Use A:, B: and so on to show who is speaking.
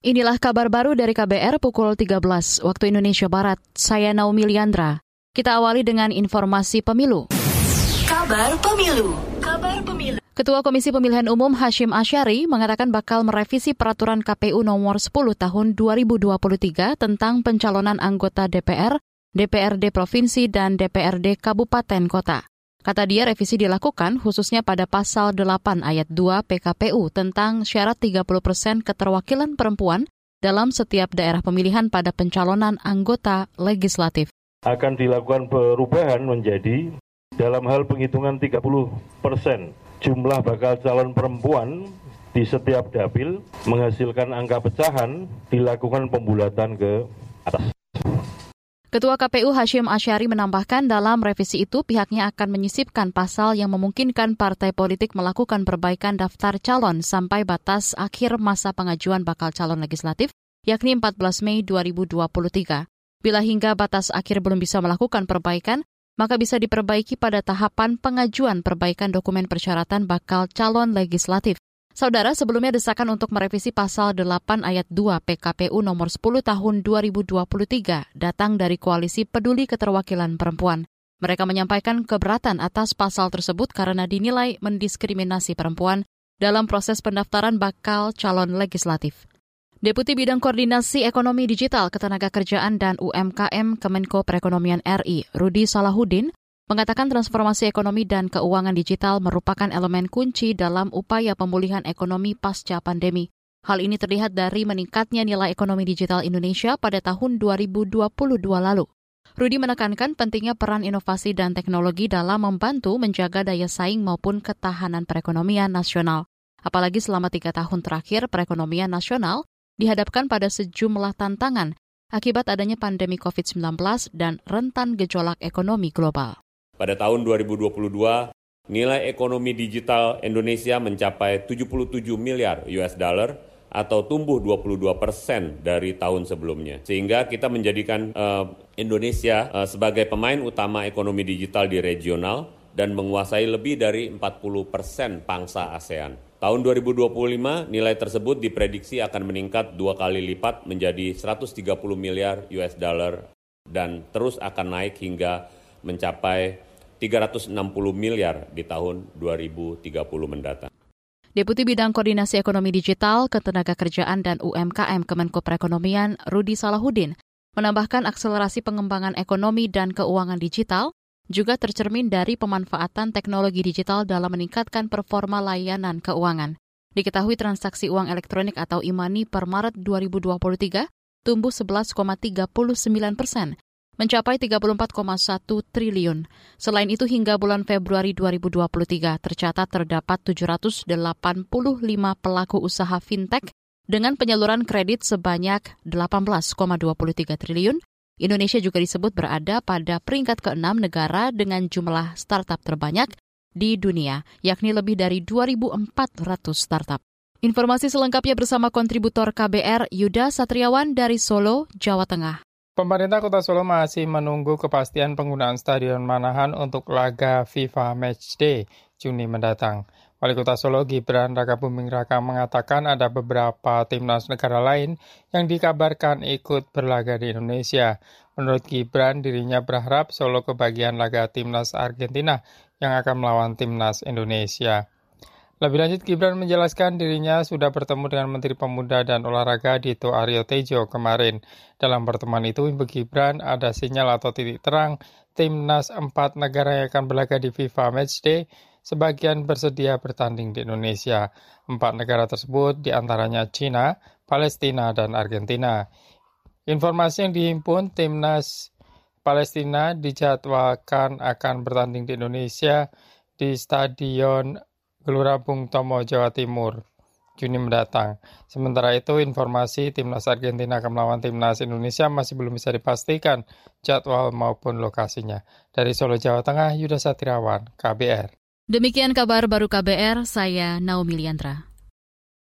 A: Inilah kabar baru dari KBR pukul 13 waktu Indonesia Barat. Saya Naomi Liandra. Kita awali dengan informasi pemilu.
B: Kabar pemilu. Kabar pemilu.
A: Ketua Komisi Pemilihan Umum Hashim Asyari mengatakan bakal merevisi peraturan KPU nomor 10 tahun 2023 tentang pencalonan anggota DPR, DPRD Provinsi, dan DPRD Kabupaten Kota. Kata dia revisi dilakukan khususnya pada pasal 8 ayat 2 PKPU tentang syarat 30 persen keterwakilan perempuan dalam setiap daerah pemilihan pada pencalonan anggota legislatif.
C: Akan dilakukan perubahan menjadi dalam hal penghitungan 30 persen jumlah bakal calon perempuan di setiap dapil menghasilkan angka pecahan dilakukan pembulatan ke atas.
A: Ketua KPU Hashim Asyari menambahkan dalam revisi itu pihaknya akan menyisipkan pasal yang memungkinkan partai politik melakukan perbaikan daftar calon sampai batas akhir masa pengajuan bakal calon legislatif, yakni 14 Mei 2023. Bila hingga batas akhir belum bisa melakukan perbaikan, maka bisa diperbaiki pada tahapan pengajuan perbaikan dokumen persyaratan bakal calon legislatif. Saudara, sebelumnya desakan untuk merevisi pasal 8 ayat 2 PKPU nomor 10 tahun 2023 datang dari Koalisi Peduli Keterwakilan Perempuan. Mereka menyampaikan keberatan atas pasal tersebut karena dinilai mendiskriminasi perempuan dalam proses pendaftaran bakal calon legislatif. Deputi Bidang Koordinasi Ekonomi Digital, Ketenagakerjaan dan UMKM Kemenko Perekonomian RI, Rudi Salahuddin, mengatakan transformasi ekonomi dan keuangan digital merupakan elemen kunci dalam upaya pemulihan ekonomi pasca pandemi. Hal ini terlihat dari meningkatnya nilai ekonomi digital Indonesia pada tahun 2022 lalu. Rudi menekankan pentingnya peran inovasi dan teknologi dalam membantu menjaga daya saing maupun ketahanan perekonomian nasional. Apalagi selama tiga tahun terakhir perekonomian nasional dihadapkan pada sejumlah tantangan akibat adanya pandemi COVID-19 dan rentan gejolak ekonomi global.
D: Pada tahun 2022, nilai ekonomi digital Indonesia mencapai 77 miliar US dollar atau tumbuh 22 persen dari tahun sebelumnya. Sehingga kita menjadikan uh, Indonesia uh, sebagai pemain utama ekonomi digital di regional dan menguasai lebih dari 40 persen pangsa ASEAN. Tahun 2025 nilai tersebut diprediksi akan meningkat dua kali lipat menjadi 130 miliar US dollar dan terus akan naik hingga mencapai 360 miliar di tahun 2030 mendatang.
A: Deputi Bidang Koordinasi Ekonomi Digital, Ketenagakerjaan dan UMKM Kemenko Perekonomian Rudi Salahuddin menambahkan akselerasi pengembangan ekonomi dan keuangan digital juga tercermin dari pemanfaatan teknologi digital dalam meningkatkan performa layanan keuangan. Diketahui transaksi uang elektronik atau e-money per Maret 2023 tumbuh 11,39 persen mencapai 34,1 triliun. Selain itu hingga bulan Februari 2023 tercatat terdapat 785 pelaku usaha fintech dengan penyaluran kredit sebanyak 18,23 triliun. Indonesia juga disebut berada pada peringkat ke-6 negara dengan jumlah startup terbanyak di dunia, yakni lebih dari 2.400 startup. Informasi selengkapnya bersama kontributor KBR Yuda Satriawan dari Solo, Jawa Tengah.
E: Pemerintah Kota Solo masih menunggu kepastian penggunaan Stadion Manahan untuk laga FIFA Matchday Juni mendatang. Wali Kota Solo Gibran Raka Buming Raka mengatakan ada beberapa timnas negara lain yang dikabarkan ikut berlaga di Indonesia. Menurut Gibran, dirinya berharap Solo kebagian laga timnas Argentina yang akan melawan timnas Indonesia. Lebih lanjut, Gibran menjelaskan dirinya sudah bertemu dengan Menteri Pemuda dan Olahraga Dito Aryo Tejo kemarin. Dalam pertemuan itu, bagi Gibran ada sinyal atau titik terang timnas empat negara yang akan berlaga di FIFA Matchday sebagian bersedia bertanding di Indonesia. Empat negara tersebut di antaranya China, Palestina, dan Argentina. Informasi yang dihimpun timnas Palestina dijadwalkan akan bertanding di Indonesia di Stadion Gelora Bung Tomo, Jawa Timur, Juni mendatang. Sementara itu, informasi timnas Argentina akan melawan timnas Indonesia masih belum bisa dipastikan jadwal maupun lokasinya. Dari Solo, Jawa Tengah, Yuda Satriawan, KBR.
A: Demikian kabar baru KBR, saya Naomi Liandra.